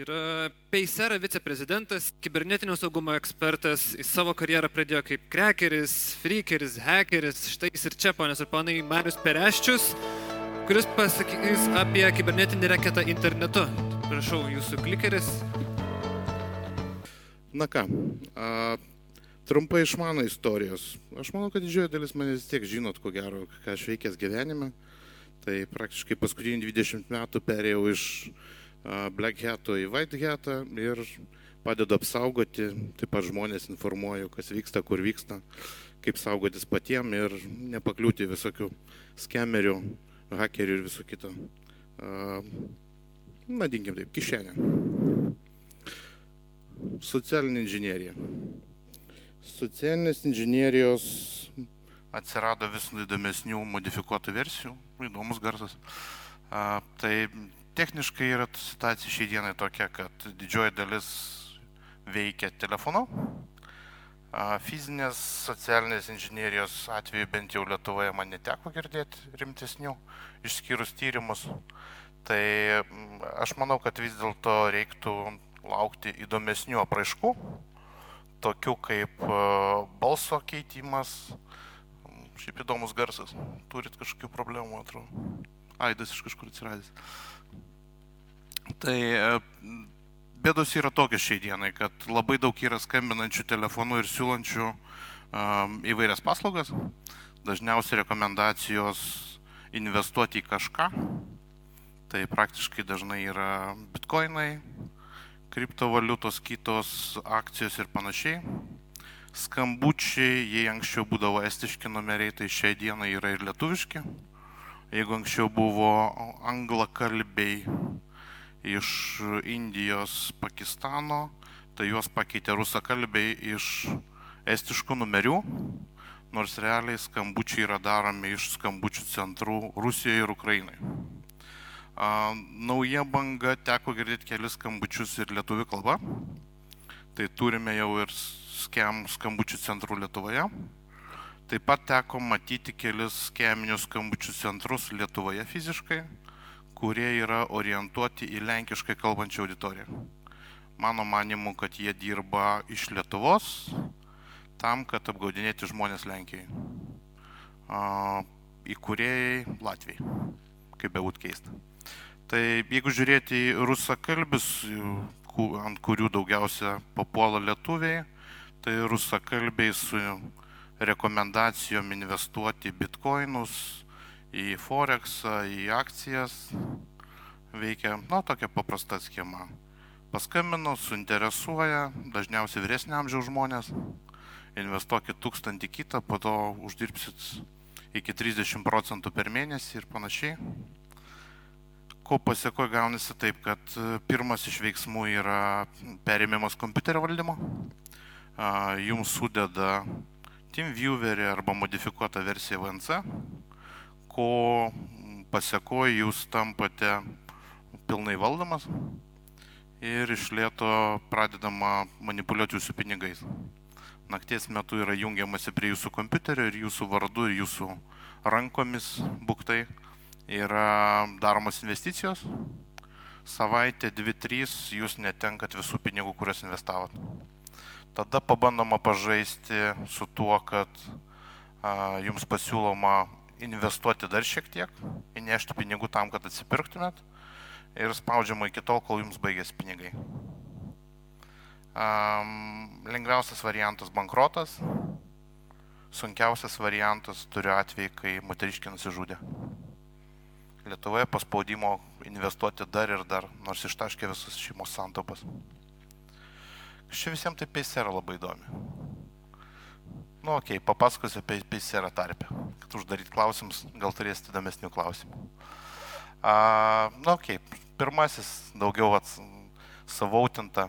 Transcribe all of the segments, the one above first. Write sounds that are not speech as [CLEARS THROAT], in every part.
Yra Paysera viceprezidentas, kibernetinio saugumo ekspertas, į savo karjerą pradėjo kaip krekeris, freakeris, hackeris, štai jis ir čia, ponės ir ponai, Marius Pereščius, kuris pasakys apie kibernetinį reketą internetu. Prašau, jūsų klikeris. Na ką, a, trumpai iš mano istorijos. Aš manau, kad didžioji dalis manęs tiek žinot, ko gero, ką aš veikęs gyvenime. Tai praktiškai paskutinį 20 metų perėjau iš Black Hat'o į White Hat'ą ir padedu apsaugoti, taip pat žmonės informuoju, kas vyksta, kur vyksta, kaip saugotis patiem ir nepakliūti visokių skemerių, hakerių ir visų kito. Vadinkim taip, kišenę. Socialinė inžinierija. Socialinės inžinierijos atsirado vis įdomesnių modifikuotų versijų, įdomus garsas. A, tai techniškai yra situacija šiai dienai tokia, kad didžioji dalis veikia telefonu. Fizinės socialinės inžinierijos atveju bent jau Lietuvoje man neteko girdėti rimtesnių, išskyrus tyrimus. Tai aš manau, kad vis dėlto reiktų laukti įdomesnių apraiškų, tokių kaip balso keitimas, šiaip įdomus garsas. Turit kažkokių problemų, atrodo. Aidas iš kažkur atsiradęs. Tai e, bėdos yra tokios šiai dienai, kad labai daug yra skambinančių telefonų ir siūlančių um, įvairias paslaugas. Dažniausiai rekomendacijos investuoti į kažką. Tai praktiškai dažnai yra bitkoinai, kriptovaliutos, kitos akcijos ir panašiai. Skambučiai, jei anksčiau būdavo estiški numeriai, tai šiai dienai yra ir lietuviški. Jeigu anksčiau buvo anglakalbiai iš Indijos, Pakistano, tai juos pakeitė rusakalbiai iš estiškų numerių, nors realiai skambučiai yra daromi iš skambučių centrų Rusijoje ir Ukrainai. Nauja banga teko girdėti kelis skambučius ir lietuvių kalba. Tai turime jau ir skem skambučių centrų Lietuvoje. Taip pat teko matyti kelis skeminius skambučių centrus Lietuvoje fiziškai kurie yra orientuoti į lenkiškai kalbančią auditoriją. Mano manimu, kad jie dirba iš Lietuvos tam, kad apgaudinėti žmonės Lenkijai. Įkūrėjai Latvijai, kaip bebūt keista. Tai jeigu žiūrėti į rusakalbius, ant kurių daugiausia papuola lietuviai, tai rusakalbiai su rekomendacijom investuoti bitkoinus, į Forexą, į akcijas. Veikia, na, tokia paprasta schema. Paskambino, suinteresuoja, dažniausiai vyresnio amžiaus žmonės, investuokit tūkstantį kitą, po to uždirbsit iki 30 procentų per mėnesį ir panašiai. Ko pasiekoje gaunasi taip, kad pirmas iš veiksmų yra perėmimas kompiuterio valdymo. Jums sudeda TeamViewerį arba modifikuotą versiją VNC ko pasiekoje jūs tampate pilnai valdomas ir iš lėto pradedama manipuliuoti jūsų pinigais. Nakties metu yra jungiamasi prie jūsų kompiuterio ir jūsų vardu ir jūsų rankomis buktai yra daromos investicijos. Savaitė, dvi, trys jūs netenkat visų pinigų, kuriuos investavot. Tada pabandoma pažaisti su tuo, kad a, jums pasiūloma investuoti dar šiek tiek, įnešti pinigų tam, kad atsipirktumėt ir spaudžiama iki tol, kol jums baigėsi pinigai. Um, lengviausias variantas bankrotas, sunkiausias variantas turiu atvejį, kai moteriškė nusižudė. Lietuvoje paspaudimo investuoti dar ir dar, nors ištaškė visus šeimos santopas. Šia visiems tai yra labai įdomi. Nu, okei, okay, papasakosiu apie PCR tarpę. Kad uždaryti klausimus, gal turėsite įdomesnių klausimų. A, nu, okei, okay. pirmasis daugiau ats, savautinta.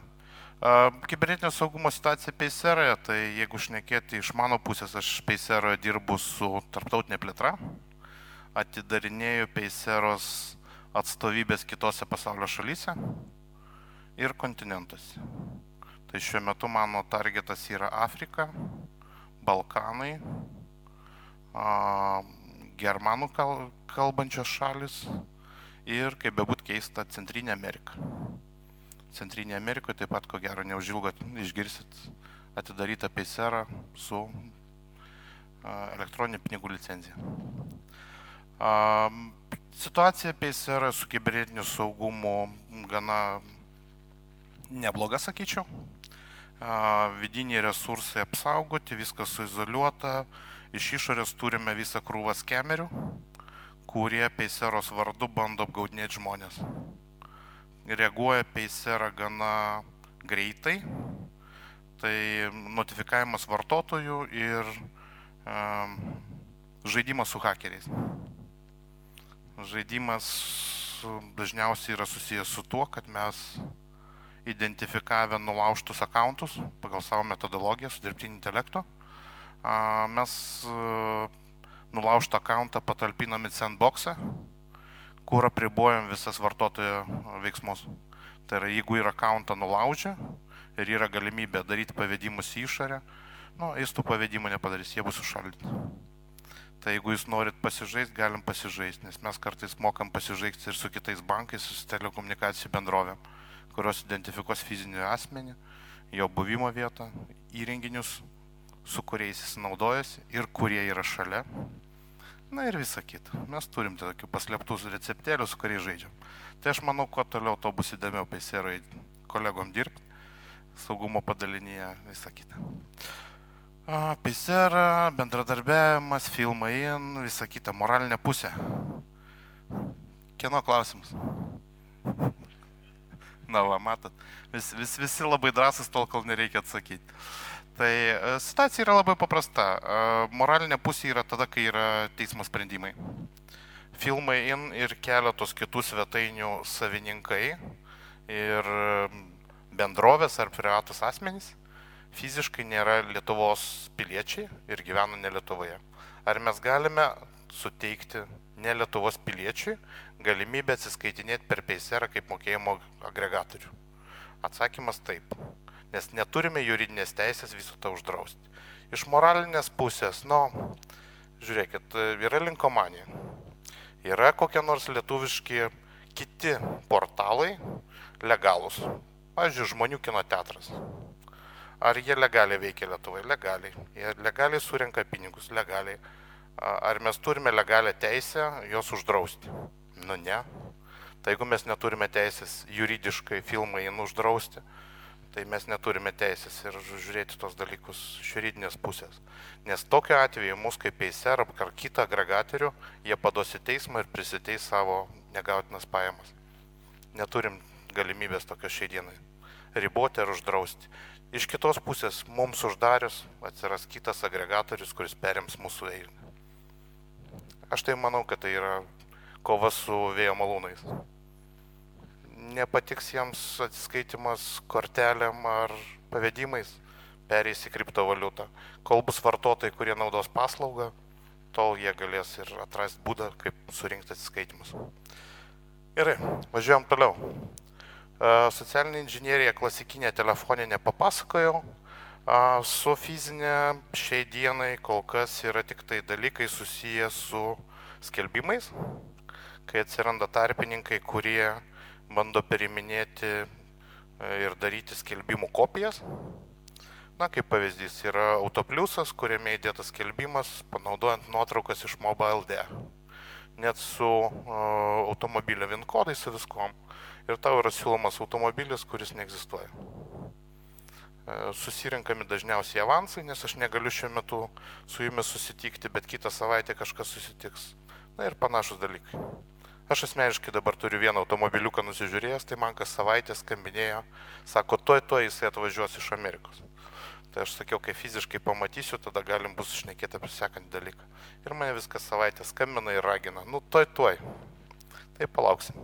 A, kibernetinio saugumo situacija PCR, tai jeigu šnekėti iš mano pusės, aš PCR dirbu su tarptautinė plėtra, atidarinėju PCR atstovybės kitose pasaulio šalyse ir kontinentuose. Tai šiuo metu mano targetas yra Afrika, Balkanai, germanų kalbančios šalis ir, kaip bebūt keista, Centrinė Amerika. Centrinėje Amerikoje, taip pat ko gero neužilgo išgirsit atidarytą peiserą su elektroninė pinigų licenzija. Situacija peiserą su kibernetiniu saugumu gana nebloga, sakyčiau. Vidiniai resursai apsaugoti, viskas suizoliuota, iš išorės turime visą krūvą skemerių, kurie peiseros vardu bando apgaudinėti žmonės reaguoja Paysera gana greitai. Tai notifikavimas vartotojų ir um, žaidimas su hakeriais. Žaidimas dažniausiai yra susijęs su tuo, kad mes identifikavę nulaužtus akauntus pagal savo metodologiją su dirbtiniu intelektu, mes nulaužtą akauntą patalpinam į sandboxą kur apribojam visas vartotojo veiksmus. Tai yra, jeigu yra akantą nulaužę ir yra galimybė daryti pavedimus į išorę, nu, jis tų pavedimų nepadarys, jie bus užšaldyti. Tai jeigu jūs norit pasižaisti, galim pasižaisti, nes mes kartais mokam pasižaisti ir su kitais bankais, su telekomunikacijų bendrovėm, kurios identifikuos fizinį asmenį, jo buvimo vietą, įrenginius, su kuriais jis naudojasi ir kurie yra šalia Na ir visa kita. Mes turim tokių paslėptus receptėlių, su kuriais žaidžiam. Tai aš manau, kuo toliau to bus įdomiau peiserai kolegom dirbti, saugumo padalinyje, visa kita. Peisera, bendradarbiavimas, filmai visa kita, moralinė pusė. Kieno klausimas? Na, va, matot, vis, vis, visi labai drąsus tol, kol nereikia atsakyti. Tai situacija yra labai paprasta. Moralinė pusė yra tada, kai yra teismo sprendimai. Filmai in ir keletos kitų svetainių savininkai ir bendrovės ar privatus asmenys fiziškai nėra Lietuvos piliečiai ir gyvena ne Lietuvoje. Ar mes galime suteikti ne Lietuvos piliečiui galimybę atsiskaitinėti per peiserą kaip mokėjimo agregatorių? Atsakymas taip nes neturime juridinės teisės viso to uždrausti. Iš moralinės pusės, nu, žiūrėkit, yra linkomanija. Yra kokie nors lietuviški kiti portalai legalūs. Pavyzdžiui, žmonių kino teatras. Ar jie legaliai veikia Lietuvai? Legaliai. Jie legaliai surenka pinigus, legaliai. Ar mes turime legalią teisę juos uždrausti? Nu ne. Tai jeigu mes neturime teisės juridiškai filmai uždrausti, tai mes neturime teisės ir žiūrėti tos dalykus iš juridinės pusės. Nes tokiu atveju mus kaip peiser ar kitą agregatorių jie pados į teismą ir prisiteis savo negautinas pajamas. Neturim galimybės tokios šiai dienai riboti ar uždrausti. Iš kitos pusės mums uždarius atsiras kitas agregatorius, kuris perims mūsų eilę. Aš tai manau, kad tai yra kova su vėjo malūnais nepatiks jiems atsiskaitimas kortelėm ar pavedimais, perės į kriptovaliutą. Kol bus vartotojai, kurie naudos paslaugą, tol jie galės ir atrasti būdą, kaip surinkti atsiskaitimus. Gerai, važiuojam toliau. Socialinė inžinierija klasikinė telefoninė papasakojau. Su fizinė šiai dienai kol kas yra tik tai dalykai susiję su skelbimais, kai atsiranda tarpininkai, kurie bando periminėti e, ir daryti skelbimų kopijas. Na, kaip pavyzdys, yra autopliusas, kuriame įdėtas skelbimas, panaudojant nuotraukas iš MobileD. Net su uh, automobilio VIN kodais, su viskom. Ir tau yra siūlomas automobilis, kuris neegzistuoja. Uh, susirinkami dažniausiai avansai, nes aš negaliu šiuo metu su jumis susitikti, bet kitą savaitę kažkas susitiks. Na ir panašus dalykai. Aš asmeniškai dabar turiu vieną automobiliuką nusižiūrėjęs, tai man kas savaitę skambinėjo, sako, toj toj jisai atvažiuos iš Amerikos. Tai aš sakiau, kai fiziškai pamatysiu, tada galim bus išnekėti apie sekantį dalyką. Ir mane viskas savaitę skambina ir ragina, nu toj toj. Tai palauksim.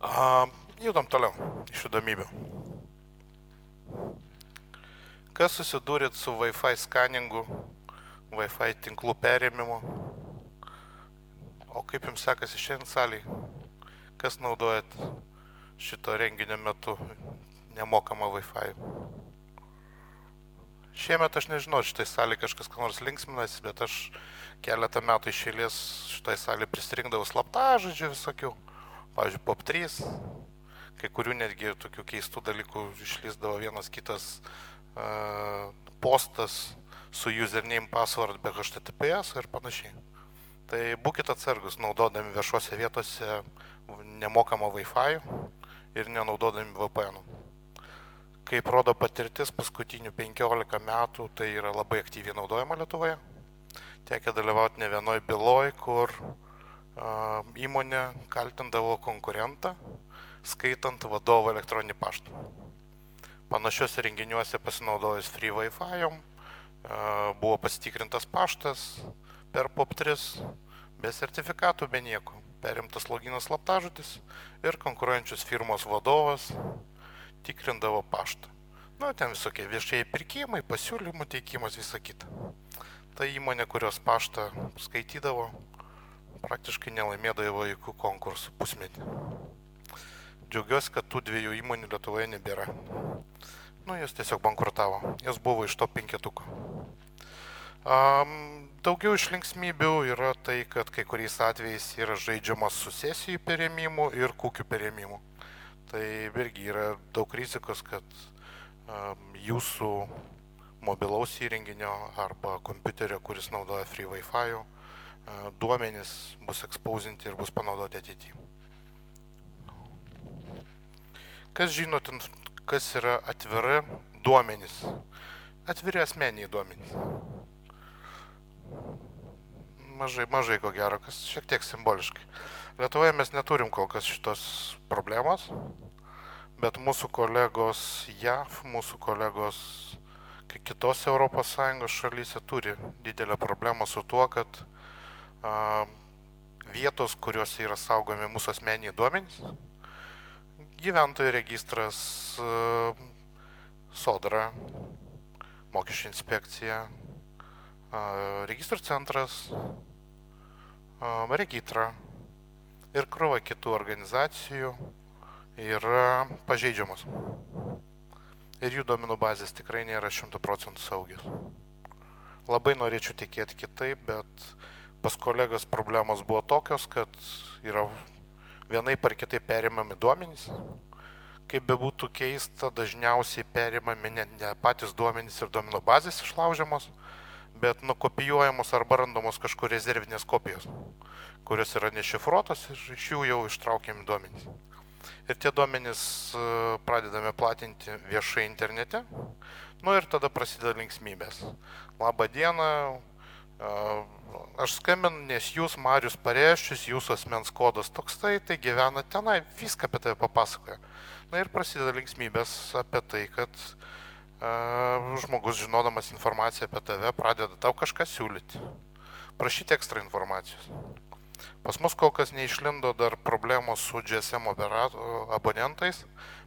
A, judam toliau iš įdomybių. Kas susidūrėt su Wi-Fi skaningu, Wi-Fi tinklų perėmimu? O kaip jums sekasi šiandien saliai? Kas naudojat šito renginio metu nemokamą Wi-Fi? Šiemet aš nežinau, šitai salė kažkas ką nors linksminasi, bet aš keletą metų iš eilės šitai salė prisirinkdavau slaptažodžių visokių. Pavyzdžiui, POP 3, kai kurių netgi tokių keistų dalykų išlysdavo vienas kitas uh, postas su username password be HTTPS ir panašiai. Tai būkite atsargus, naudodami viešuose vietose nemokamą Wi-Fi ir nenaudodami VPN. Kaip rodo patirtis, paskutinių 15 metų tai yra labai aktyviai naudojama Lietuvoje. Tekia dalyvauti ne vienoj byloj, kur uh, įmonė kaltindavo konkurentą, skaitant vadovo elektroninį paštą. Panašiuose renginiuose pasinaudojus Free Wi-Fi, uh, buvo pasitikrintas paštas per POP3, be sertifikatų, be nieko perimtas loginas slaptažodis ir konkuruojančios firmos vadovas tikrindavo paštą. Nu, ten visokie viešieji pirkimai, pasiūlymų teikimas, visa kita. Ta įmonė, kurios paštą skaitydavo, praktiškai nelaimėdavo jokių konkursų pusmetį. Džiaugiuosi, kad tų dviejų įmonių Lietuvoje nebėra. Nu, jos tiesiog bankrutavo. Jos buvo iš to penketuko. Um, Daugiau iš linksmybių yra tai, kad kai kuriais atvejais yra žaidžiamas su sesijų perėmimu ir kukių perėmimu. Tai irgi yra daug rizikos, kad um, jūsų mobilaus įrenginio arba kompiuterio, kuris naudoja Free Wi-Fi, uh, duomenys bus ekspausinti ir bus panaudoti ateityje. Kas žinot, kas yra atviri duomenys? Atviri asmeniai duomenys mažai, mažai ko gero, kas šiek tiek simboliškai. Lietuvoje mes neturim kol kas šitos problemos, bet mūsų kolegos JAV, mūsų kolegos kitose ES šalyse turi didelę problemą su tuo, kad a, vietos, kuriuose yra saugomi mūsų asmeniai duomenys, gyventojų registras, a, sodra, mokesčių inspekcija, registrų centras, regitra ir krūva kitų organizacijų yra pažeidžiamos. Ir jų duomenų bazės tikrai nėra 100 procentų saugios. Labai norėčiau tikėti kitaip, bet pas kolegas problemos buvo tokios, kad yra vienai par kitaip perimami duomenys. Kaip bebūtų keista, dažniausiai perimami ne, ne patys duomenys ir duomenų bazės išlaužiamos, bet nukopijuojamos arba randamos kažkur rezervinės kopijos, kurios yra nešifruotos ir iš jų jau ištraukiami duomenys. Ir tie duomenys e, pradedame platinti viešai internete, nu ir tada prasideda linksmybės. Labą dieną, e, aš skambinu, nes jūs, Marius Pareščius, jūsų asmens kodas toks tai, tai gyvena tenai, viską apie tai papasakoja. Na ir prasideda linksmybės apie tai, kad žmogus žinodamas informaciją apie tave pradeda tau kažką siūlyti, prašyti ekstra informacijos. Pas mus kol kas neišlindo dar problemos su GSM abonentais,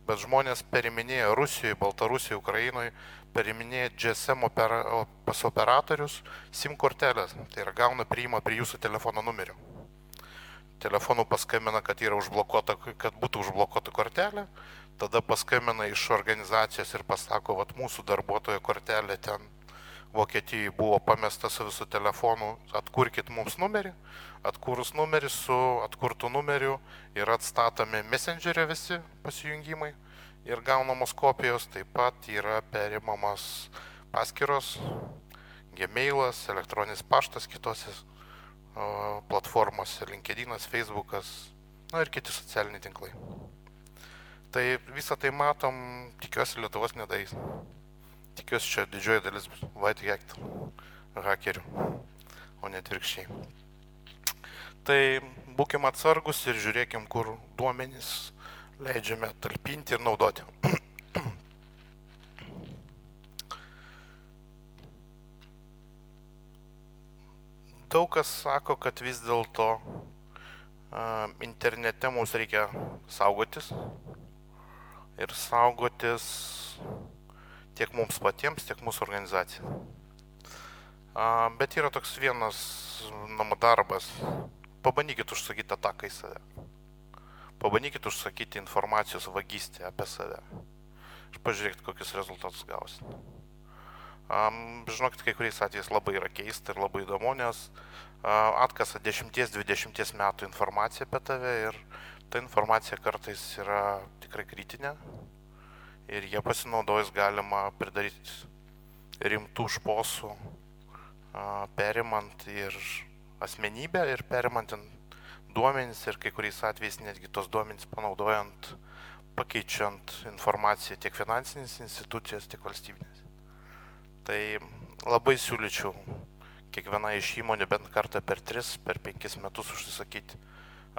bet žmonės periminėja Rusijoje, Baltarusijoje, Ukrainoje, periminėja GSM opera, pas operatorius SIM kortelės, tai yra gauna priima prie jūsų telefono numerio. Telefonu paskambina, kad yra užblokuota, kad būtų užblokuota kortelė, tada paskambina iš organizacijos ir pasako, kad mūsų darbuotojo kortelė ten Vokietijai buvo pamesta su visų telefonu, atkurkit mums numerį, atkūrus numerį su atkurtų numeriu yra atstatomi messengerio visi pasijungimai ir gaunamos kopijos, taip pat yra perimamas paskiros, gmailas, elektroninis paštas kitose platformose, LinkedInas, Facebookas, na ir kiti socialiniai tinklai. Tai visą tai matom, tikiuosi Lietuvos nedarys. Tikiuosi čia didžioji dalis white hat hakerių, o ne atvirkščiai. Tai būkim atsargus ir žiūrėkim, kur duomenys leidžiame talpinti ir naudoti. [CLEARS THROAT] Daug kas sako, kad vis dėlto internete mums reikia saugotis, ir saugotis tiek mums patiems, tiek mūsų organizacijai. Bet yra toks vienas namų darbas. Pabandykit užsakyti ataką į save. Pabandykit užsakyti informacijos vagystę apie save. Ir pažiūrėkit, kokius rezultatus gausit. Um, žinokit, kai kuriais atvejais labai yra keista ir labai įdomu, nes uh, atkasa 10-20 metų informaciją apie tave ir ta informacija kartais yra tikrai kritinė ir jie pasinaudojus galima pridaryti rimtų šposų, perimant ir asmenybę ir perimant duomenys ir kai kuriais atvejais netgi tos duomenys panaudojant, pakeičiant informaciją tiek finansinės institucijas, tiek valstybinės. Tai labai siūlyčiau kiekviena iš įmonių bent kartą per 3, per 5 metus užsisakyti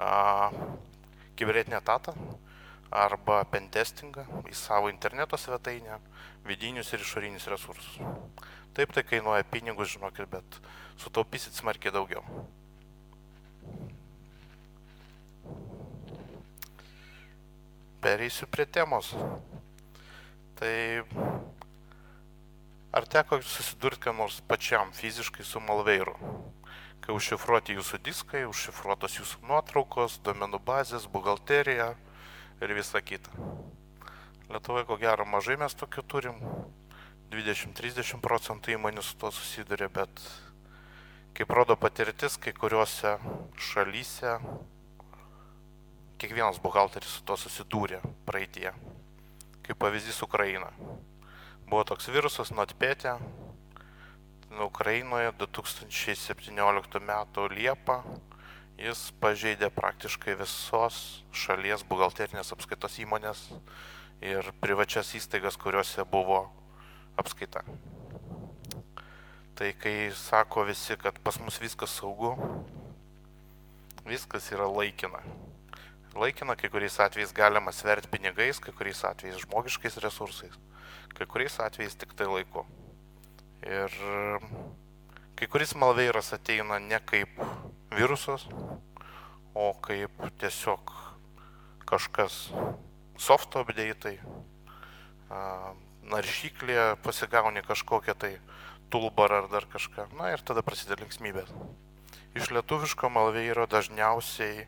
a, kibernetinę tatą arba pentestingą į savo interneto svetainę, vidinius ir išorinius resursus. Taip tai kainuoja pinigus, žinokit, bet sutaupysit smarkiai daugiau. Pereisiu prie temos. Tai ar teko susidurti kam nors pačiam fiziškai su malveiru? Kai užšifruoti jūsų diskai, užšifruotos jūsų nuotraukos, domenų bazės, buhalterija ir visa kita. Lietuvoje ko gero mažai mes tokių turim, 20-30 procentų įmonių su to susiduria, bet kaip rodo patirtis, kai kuriuose šalyse kiekvienas buhalteris su to susidūrė praeitie. Kaip pavyzdys Ukraina. Buvo toks virusas NotPetė. Ukrainoje 2017 m. Liepą jis pažeidė praktiškai visos šalies buhalterinės apskaitos įmonės ir privačias įstaigas, kuriuose buvo apskaita. Tai kai sako visi, kad pas mus viskas saugu, viskas yra laikina. Laikina, kai kuriais atvejais galima sverti pinigais, kai kuriais atvejais žmogiškais resursais, kai kuriais atvejais tik tai laiku. Ir kai kuris malveiras ateina ne kaip virusas, o kaip tiesiog kažkas softo update'ai, naršyklė pasigauni kažkokią tai tulbarą ar dar kažką. Na ir tada prasideda linksmybės. Iš lietuviško malveiro dažniausiai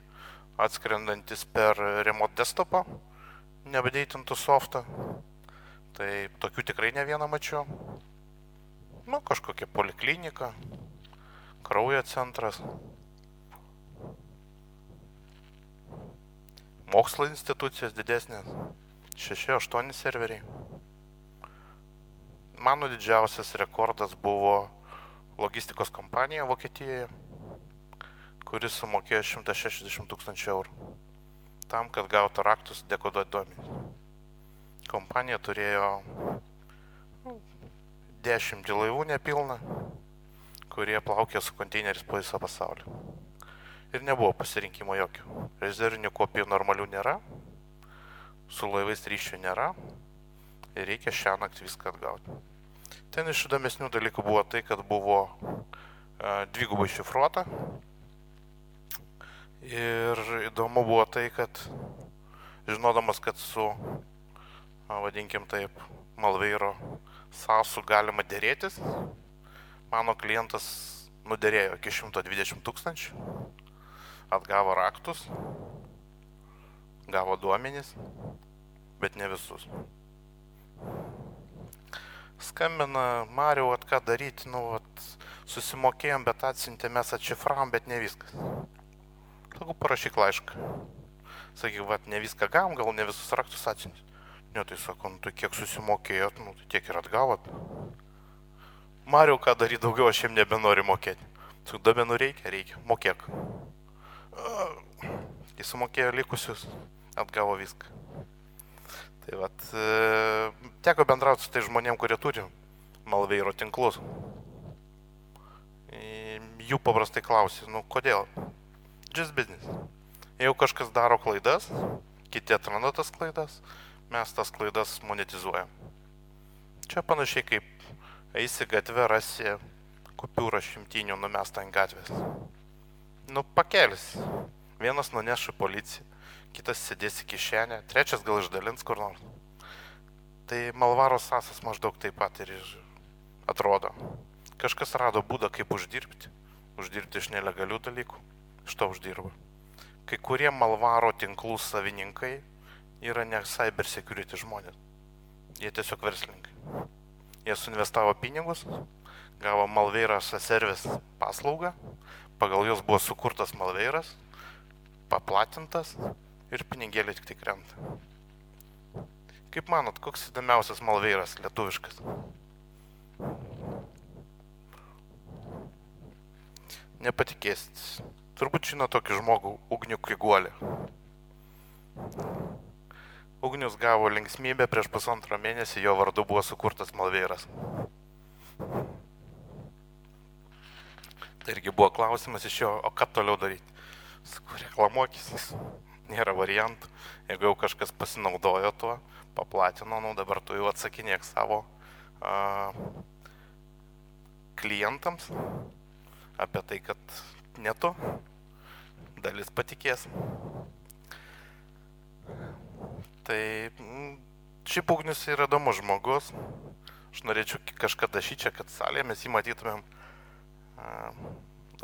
atskrendantis per remote desktopą, neapdeitintų softą. Tai tokių tikrai ne vieną mačiau. Nu, kažkokia poliklinika, kraujo centras, mokslo institucijos didesnės, 6-8 serveriai. Mano didžiausias rekordas buvo logistikos kompanija Vokietijoje, kuris sumokėjo 160 tūkstančių eurų tam, kad gautų raktus dekoduoti duomenys. Kompanija turėjo 10 laivų nepilną, kurie plaukė su konteineriais po visą pasaulį. Ir nebuvo pasirinkimo jokių. Rezervinių kopijų normalių nėra, su laivais ryšių nėra ir reikia šią naktį viską atgauti. Ten iš įdomesnių dalykų buvo tai, kad buvo uh, dvigubai šifruota. Ir įdomu buvo tai, kad žinodamas, kad su, vadinkim taip, Malveiro sąsų galima dėrėtis, mano klientas nuderėjo iki 120 tūkstančių, atgavo raktus, gavo duomenys, bet ne visus skambina, Mariau, at ką daryti, nu, at, susimokėjom, bet atsintė, mes atšifravom, bet ne viskas. Sakau, parašyk laišką. Sakyk, va, ne viską gavom, gal ne visus raktus atsintė. Ne, tai sako, nu, tai kiek susimokėjot, nu, tai tiek ir atgavot. Mariau, ką daryti daugiau, aš jiem nebenoriu mokėti. Sakau, duomenų reikia, reikia, mokėk. Jis sumokėjo likusius, atgavo viską. Tai vat, e, teko bendrauti su tai žmonėm, kurie turi Malveiro tinklus. Jų paprastai klausi, nu kodėl? Just business. Jeigu kažkas daro klaidas, kiti atranda tas klaidas, mes tas klaidas monetizuojam. Čia panašiai kaip eisi gatvę, rasi kupiūrą šimtinių numestą ant gatvės. Nu, pakelis. Vienas nuneš į policiją kitas sėdės į kišenę, trečias gal išdalins kur nors. Tai Malvaro sasas maždaug taip pat ir atrodo. Kažkas rado būdą, kaip uždirbti. Uždirbti iš nelegalių dalykų. Iš to uždirba. Kai kurie Malvaro tinklų savininkai yra ne cyber security žmonės. Jie tiesiog verslininkai. Jie suinvestavo pinigus, gavo Malveiras service paslaugą, pagal jos buvo sukurtas Malveiras, paplatintas ir pinigėliai tik tai krenta. Kaip manot, koks įdomiausias malveiras lietuviškas? Nepatikėsit. Turbūt žino tokį žmogų, Ugnių Kiguolį. Ugnius gavo linksmybę prieš pusantro mėnesį, jo vardu buvo sukurtas malveiras. Tai irgi buvo klausimas iš jo, o ką toliau daryti? Sakau, reklamuokis, nėra variantų. Jeigu jau kažkas pasinaudojo tuo, paplatino, nu dabar tu jau atsakinėk savo a, klientams apie tai, kad ne tu, dalis patikės. Tai šiaip ugnis yra įdomus žmogus. Aš norėčiau kažkada šį čia, kad salėje mes jį matytumėm.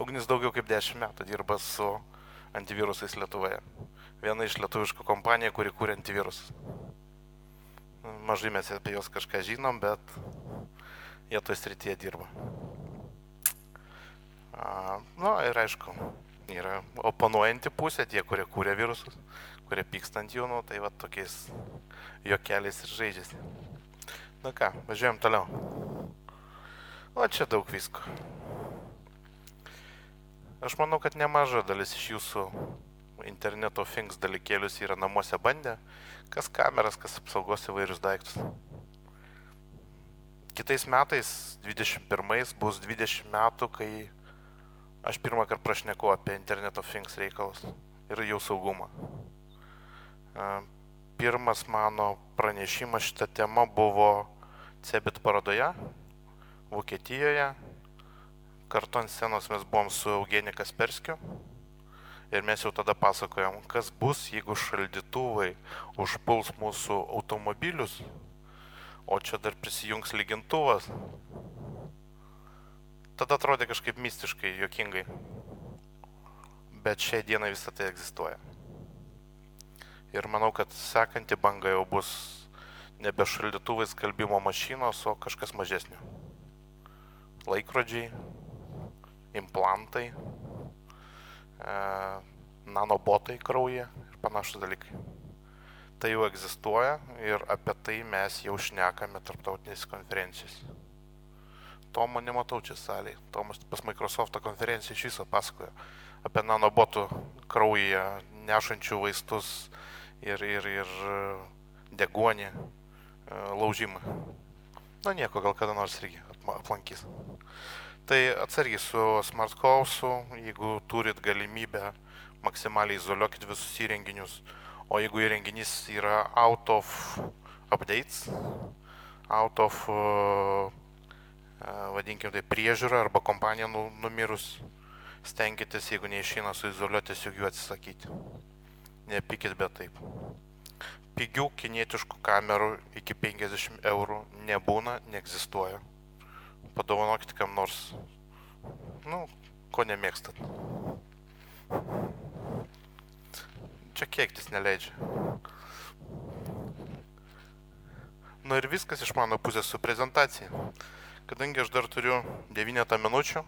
Ugnis daugiau kaip 10 metų dirba su antivirusais Lietuvoje. Viena iš lietuviškų kompanijų, kuri kūrė antivirusus. Mažai mes apie juos kažką žinom, bet jie toje srityje dirba. Na nu, ir aišku, yra oponuojanti pusė, tie, kurie kūrė virusus, kurie pyksta ant jų, nu, tai va tokiais jokeliais ir žaidžiasi. Na ką, važiuojam toliau. O čia daug visko. Aš manau, kad nemaža dalis iš jūsų interneto things dalykėlius yra namuose bandę, kas kameras, kas apsaugos įvairius daiktus. Kitais metais, 21 bus 20 metų, kai aš pirmą kartą prašneku apie interneto things reikalus ir jų saugumą. Pirmas mano pranešimas šitą temą buvo Cebit parodoje Vokietijoje kartu ant scenos mes buvom su Eugenija Kasperskiu ir mes jau tada pasakojom, kas bus, jeigu šaldytuvai užpuls mūsų automobilius, o čia dar prisijungs lygintuvas. Tada atrodė kažkaip mistiškai, jokingai. Bet šiai dienai visą tai egzistuoja. Ir manau, kad sekanti banga jau bus nebe šaldytuvai skalbimo mašinos, o kažkas mažesnio. Laikrodžiai, implantai, e, nanobotai kraujyje ir panašus dalykai. Tai jau egzistuoja ir apie tai mes jau šnekame tarptautinės konferencijos. Tomo nematau čia salėje. Tomas pas Microsoft'o konferenciją iš viso pasakojo apie nanobotų kraujyje nešančių vaistus ir, ir, ir degonį, e, laužimą. Na nieko, gal kada nors irgi aplankys. Tai atsargiai su Smart House'u, jeigu turit galimybę, maksimaliai izoliuokit visus įrenginius, o jeigu įrenginys yra out of updates, out of, uh, vadinkim tai, priežiūra arba kompanija nu, numirus, stenkitės, jeigu neišeina suizoliuoti, tiesiog jų atsisakyti. Nepykit, bet taip. Pigių kinietiškų kamerų iki 50 eurų nebūna, neegzistuoja padovanokit kam nors, nu, ko nemėgstat. Čia kiektis neleidžia. Na ir viskas iš mano pusės su prezentacija. Kadangi aš dar turiu 9 minučių,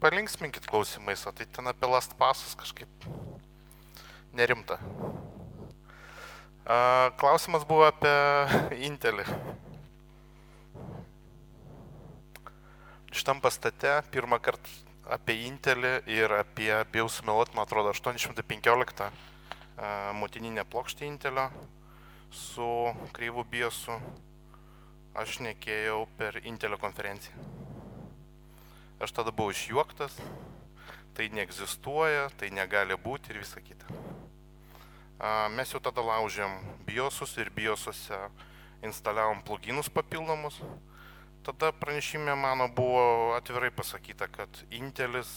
palinksminkit klausimais, o tai ten apie last pasus kažkaip nerimta. Klausimas buvo apie Intelį. šitam pastate pirmą kartą apie Intelį ir apie, bijau sumeluoti, man atrodo, 815 motininę plokštę Intelio su kreivu biosu aš nekėjau per Intelio konferenciją. Aš tada buvau išjuoktas, tai neegzistuoja, tai negali būti ir visa kita. Mes jau tada laužėm biosus ir biosuose instaliavom pluginus papildomus tada pranešime mano buvo atvirai pasakyta, kad Intelis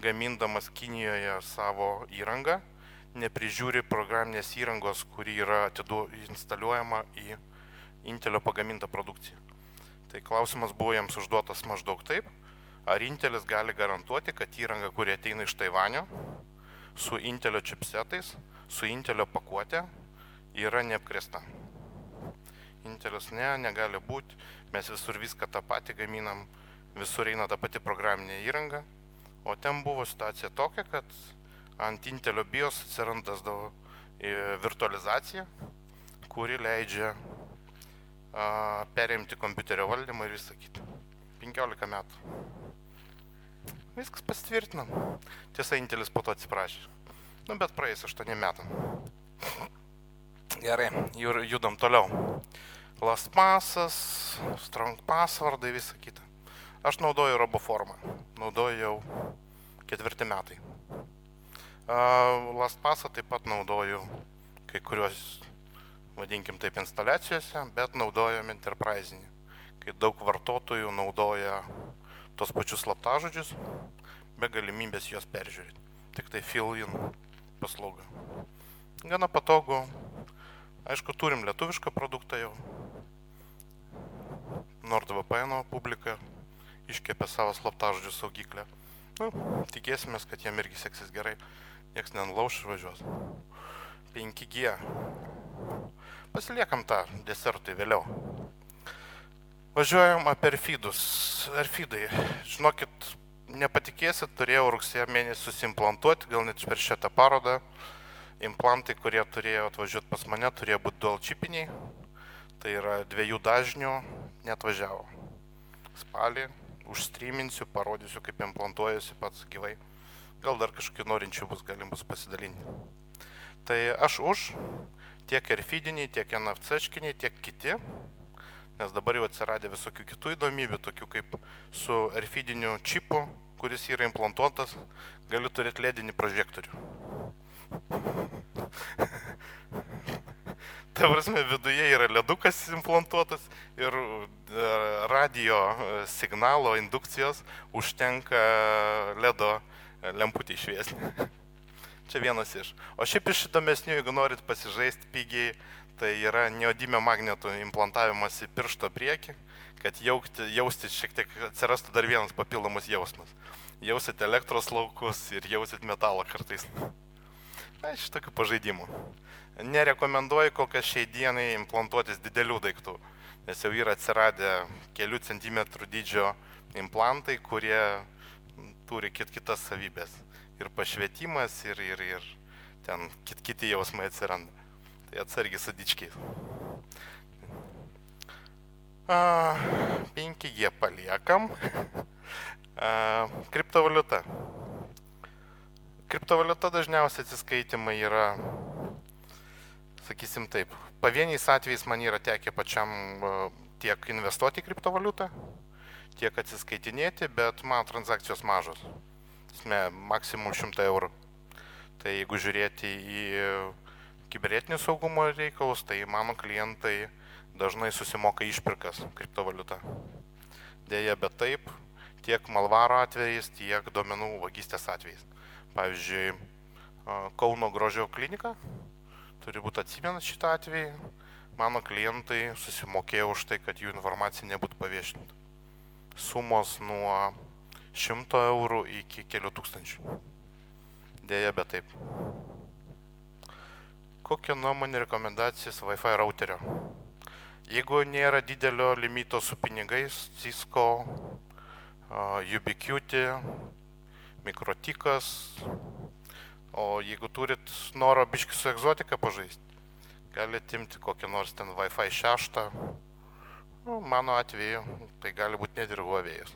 gamindamas Kinijoje savo įrangą neprižiūri programinės įrangos, kuri yra atidu, instaliuojama į Intelio pagamintą produkciją. Tai klausimas buvo jiems užduotas maždaug taip, ar Intelis gali garantuoti, kad įranga, kuri ateina iš Taivanio, su Intelio čipsetais, su Intelio pakuotė, yra neapkresta. Intelis ne, negali būti, mes visur viską tą patį gaminam, visur eina ta pati programinė įranga, o ten buvo situacija tokia, kad ant Intelio BIOS atsirandasdavo e, virtualizacija, kuri leidžia perimti kompiuterio valdymą ir visą kitą. 15 metų. Viskas pasitvirtinom. Tiesa, Intelis po to atsiprašė. Nu, bet praeis 8 metam. Gerai, judam toliau. LastPassas, Strong Passwordai, visą kitą. Aš naudoju RoboFormą. Naudoju jau ketvirti metai. LastPassą taip pat naudoju kai kuriuos, vadinkim taip, instaliacijose, bet naudojam enterprisinį, kai daug vartotojų naudoja tos pačius slaptažodžius, be galimybės juos peržiūrėti. Tik tai fill-in paslauga. Gana patogu. Aišku, turim lietuvišką produktą jau. NordVPN publika iškėpė savo slaptažodžių saugyklę. Nu, tikėsimės, kad jiem irgi seksis gerai. Niekas nenulauš ir važiuos. 5G. Pasiliekam tą desertui vėliau. Važiuojam apie Erfidus. Erfidai, žinokit, nepatikėsit, turėjau rugsėjo mėnesį susimplantuoti, gal net per šitą parodą. Implantai, kurie turėjo atvažiuoti pas mane, turėjo būti dual čipiniai. Tai yra dviejų dažnių, net važiavo. Spalį užstreaminsiu, parodysiu, kaip implantuojasi pats gyvai. Gal dar kažkokių norinčių bus, galim bus pasidalinti. Tai aš už tiek ir feediniai, tiek NFC-škiniai, tiek kiti, nes dabar jau atsiradė visokių kitų įdomybių, tokių kaip su RFIDiniu čipu, kuris yra implantuotas, galiu turėti ledinį prožektorių. [LAUGHS] Ta prasme, viduje yra ledukas implantuotas ir e, radio e, signalo indukcijos užtenka ledo lemputį išviesti. [LAUGHS] Čia vienas iš. O šiaip iš įdomesnių, jeigu norit pasižaisti pigiai, tai yra neodimio magnetų implantavimas į piršto priekį, kad jaukti, jausti šiek tiek atsirastų dar vienas papildomas jausmas. Jausit elektros laukus ir jausit metalą kartais. Na, iš tokių pažaidimų nerekomenduoju kol kas šiai dienai implantuotis didelių daiktų, nes jau yra atsiradę kelių centimetrų dydžio implantai, kurie turi kit kitas savybės. Ir pašvietimas, ir, ir, ir ten kit kiti jausmai atsiranda. Tai atsargiai su dičkiais. 5G paliekam. A, kriptovaliuta. Kriptovaliuta dažniausiai atsiskaitimai yra sakysim taip, pavieniais atvejais man yra tekę pačiam tiek investuoti į kriptovaliutą, tiek atsiskaitinėti, bet man transakcijos mažos. Esmė, maksimum 100 eurų. Tai jeigu žiūrėti į kibernetinio saugumo reikalus, tai mano klientai dažnai susimoka išpirkas kriptovaliutą. Deja, bet taip, tiek malvaro atvejais, tiek duomenų vagystės atvejais. Pavyzdžiui, Kauno grožio klinika turi būti atsimenat šitą atvejį. Mano klientai susimokėjo už tai, kad jų informacija nebūtų paviešinta. Sumos nuo 100 eurų iki kelių tūkstančių. Deja, bet taip. Kokia nuomonė rekomendacijas Wi-Fi routerio? Jeigu nėra didelio limito su pinigais, Cisco, Ubiquiti, Mikrotikas, O jeigu turit noro biški su egzotika pažaisti, galite imti kokią nors ten Wi-Fi 6. Nu, mano atveju tai gali būti net ir Huawei'as.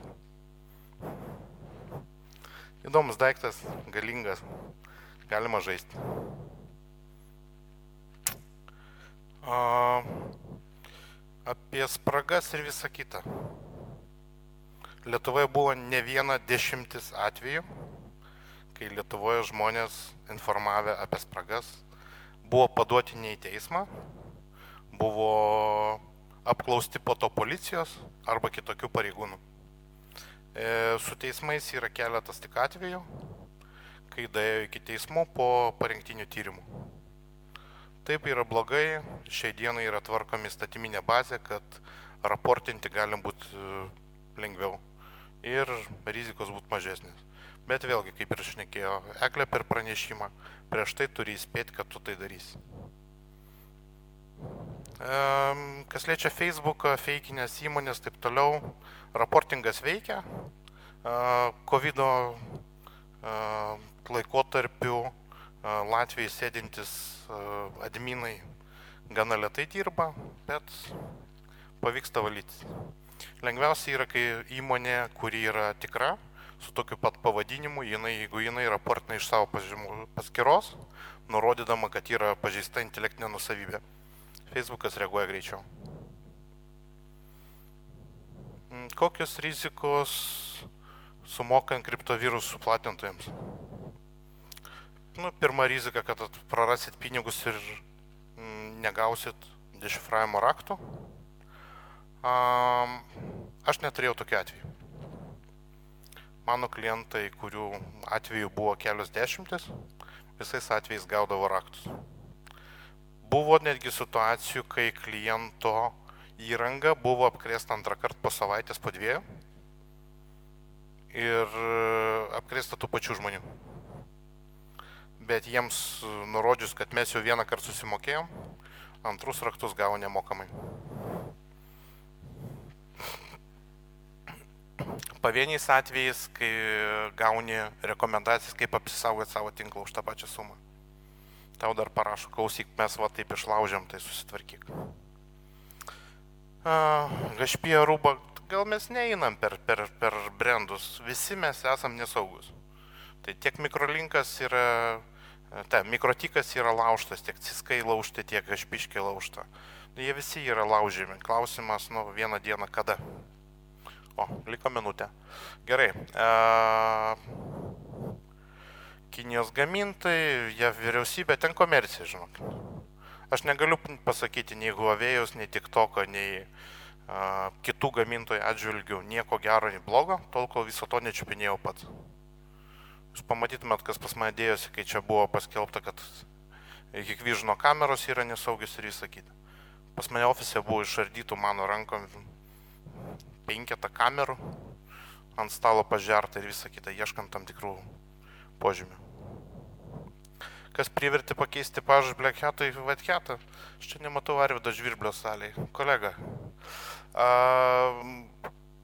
Įdomus daiktas, galingas, galima žaisti. O, apie spragas ir visą kitą. Lietuvoje buvo ne viena dešimtis atvejų, kai Lietuvoje žmonės informavę apie spragas buvo paduoti ne į teismą, buvo apklausti po to policijos arba kitokių pareigūnų. E, su teismais yra keletas tik atvejų, kai daėjo iki teismų po parengtinių tyrimų. Taip yra blogai, šiai dienai yra tvarkomi statyminė bazė, kad raportinti galim būti e, lengviau ir rizikos būtų mažesnės. Bet vėlgi, kaip ir šnekėjo Eklė per pranešimą, prieš tai turi įspėti, kad tu tai darysi. Kas liečia Facebooką, feikinės įmonės, taip toliau, raportingas veikia. COVID laikotarpiu Latvijai sėdintis adminai gana lietai dirba, bet pavyksta valyti. Lengviausia yra, kai įmonė, kuri yra tikra, su tokiu pat pavadinimu, jinai, jeigu jinai raportina iš savo paskiros, nurodydama, kad yra pažeista intelektinė nusavybė. Facebookas reaguoja greičiau. Mm, kokios rizikos sumokant kriptovirusų platintojams? Nu, pirma rizika, kad prarasit pinigus ir mm, negausit dešifravimo raktų. Um, aš neturėjau tokio atveju. Mano klientai, kurių atveju buvo kelios dešimtis, visais atvejais gaudavo raktus. Buvo netgi situacijų, kai kliento įranga buvo apkrėsta antrą kartą po savaitės, po dviejų ir apkrėsta tų pačių žmonių. Bet jiems nurodžius, kad mes jau vieną kartą susimokėjom, antrus raktus gavo nemokamai. pavieniais atvejais, kai gauni rekomendacijas, kaip apsisaugoti savo tinklą už tą pačią sumą. Tau dar parašo, klausyk, mes va taip išlaužiam, tai susitvarkyk. Gašpija rūba, gal mes neeinam per, per, per brandus, visi mes esam nesaugus. Tai tiek mikrolinkas yra, ta, mikrotikas yra laužtas, tiek ciskai laužti, tiek gašpiškiai laužta. Jie visi yra laužymi. Klausimas, nu, vieną dieną kada. O, liko minutė. Gerai. E, Kinijos gamintojai, JAV vyriausybė, ten komercija, žinok. Aš negaliu pasakyti nei Huawei'us, nei TikTok'o, nei uh, kitų gamintojų atžvilgių nieko gero, nei blogo, tol kol viso to nečiupinėjau pats. Jūs pamatytumėt, kas pas mane dėjosi, kai čia buvo paskelbta, kad Hikvižno kameros yra nesaugios ir visą kitą. Pas mane ofise buvo išardytų mano rankom penketą kamerų ant stalo pažerta ir visa kita, ieškant tam tikrų požymių. Kas privertė pakeisti pažą Black Hat'ą į White Hat'ą? Aš čia nematau Arvido žvirblio salėje. Kolega. A,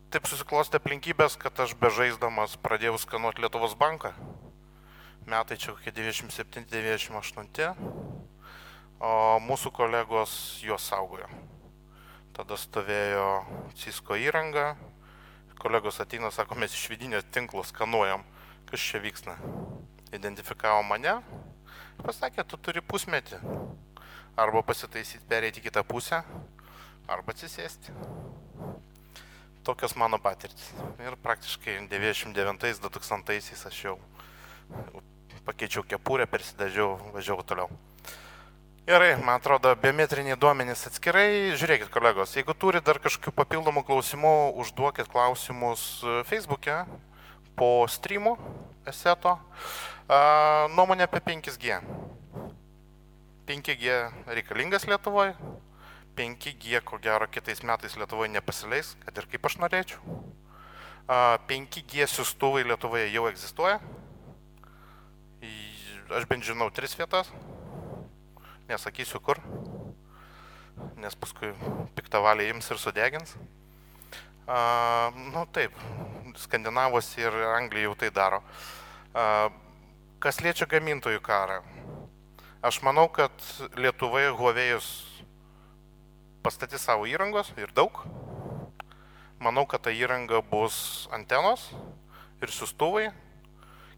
taip susiklostė aplinkybės, kad aš bežaisdamas pradėjau skanuoti Lietuvos banką. Metai čia kokie 97-98. O mūsų kolegos juos saugojo. Tada stovėjo Cisco įranga. Kolegos ateina, sako, mes iš vidinio tinklo skanuojam, kas čia vyksta. Identifikavo mane. Pasakė, tu turi pusmetį. Arba pasitaisyti, pereiti kitą pusę, arba atsisėsti. Tokios mano patirtis. Ir praktiškai 99-2000 aš jau pakeičiau kepurę, persidažiau, važiavau toliau. Gerai, man atrodo, biometriniai duomenys atskirai. Žiūrėkit, kolegos, jeigu turi dar kažkokių papildomų klausimų, užduokit klausimus Facebook'e po streamų eseto. Nuomonė apie 5G. 5G reikalingas Lietuvoje. 5G, ko gero, kitais metais Lietuvoje nepasileis, kad ir kaip aš norėčiau. 5G siūstuvai Lietuvoje jau egzistuoja. Aš bent žinau tris vietas nesakysiu kur, nes paskui piktavaliai ims ir sudegins. A, nu taip, Skandinavos ir Anglija jau tai daro. Kas liečia gamintojų karą, aš manau, kad Lietuvoje Huawei'us pastatys savo įrangos ir daug. Manau, kad ta įranga bus antenos ir siustuvai,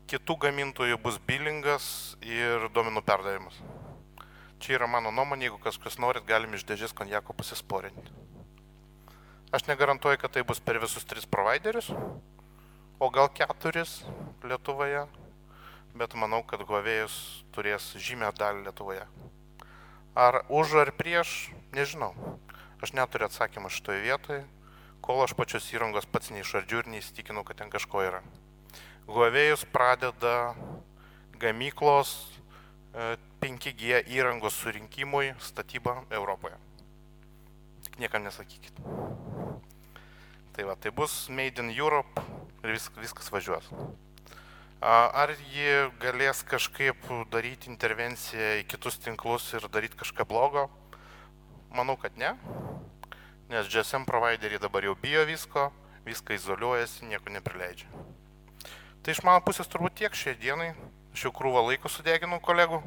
kitų gamintojų bus bilingas ir duomenų perdavimas. Čia yra mano nuomonė, jeigu kažkas norit, galim iš dėžės konjako pasisporinti. Aš negarantuoju, kad tai bus per visus tris providerius, o gal keturis Lietuvoje, bet manau, kad Huawei'us turės žymę dalį Lietuvoje. Ar už ar prieš, nežinau. Aš neturiu atsakymą šitoje vietoje, kol aš pačios įrangos pats neišardžiu ir neįsitikinau, kad ten kažko yra. Huawei'us pradeda gamyklos 5G įrangos surinkimui statybą Europoje. Tik niekam nesakykit. Tai va, tai bus Made in Europe ir vis, viskas važiuos. Ar ji galės kažkaip daryti intervenciją į kitus tinklus ir daryti kažką blogo? Manau, kad ne. Nes GSM provideriai dabar jau bijo visko, viską izoliuojasi, nieko neprileidžia. Tai iš mano pusės turbūt tiek šiai dienai. Aš jau krūvą laiko sudeginau kolegų.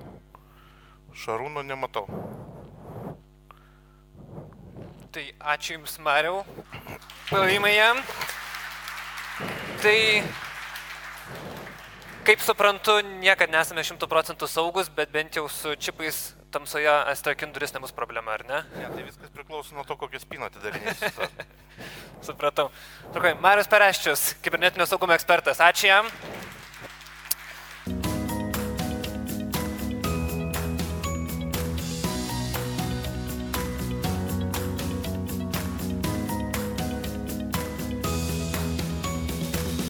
Šarūno nematau. Tai ačiū Jums, Mariau. Pavimai jam. Tai, kaip suprantu, niekada nesame šimtų procentų saugus, bet bent jau su čipais tamsoje astrakin duris nebus problema, ar ne? Ne, tai viskas priklauso nuo to, kokią spyną atidarinėsi. [LAUGHS] Supratau. Trukai, Marius Pereščius, kibernetinio saugumo ekspertas. Ačiū jam.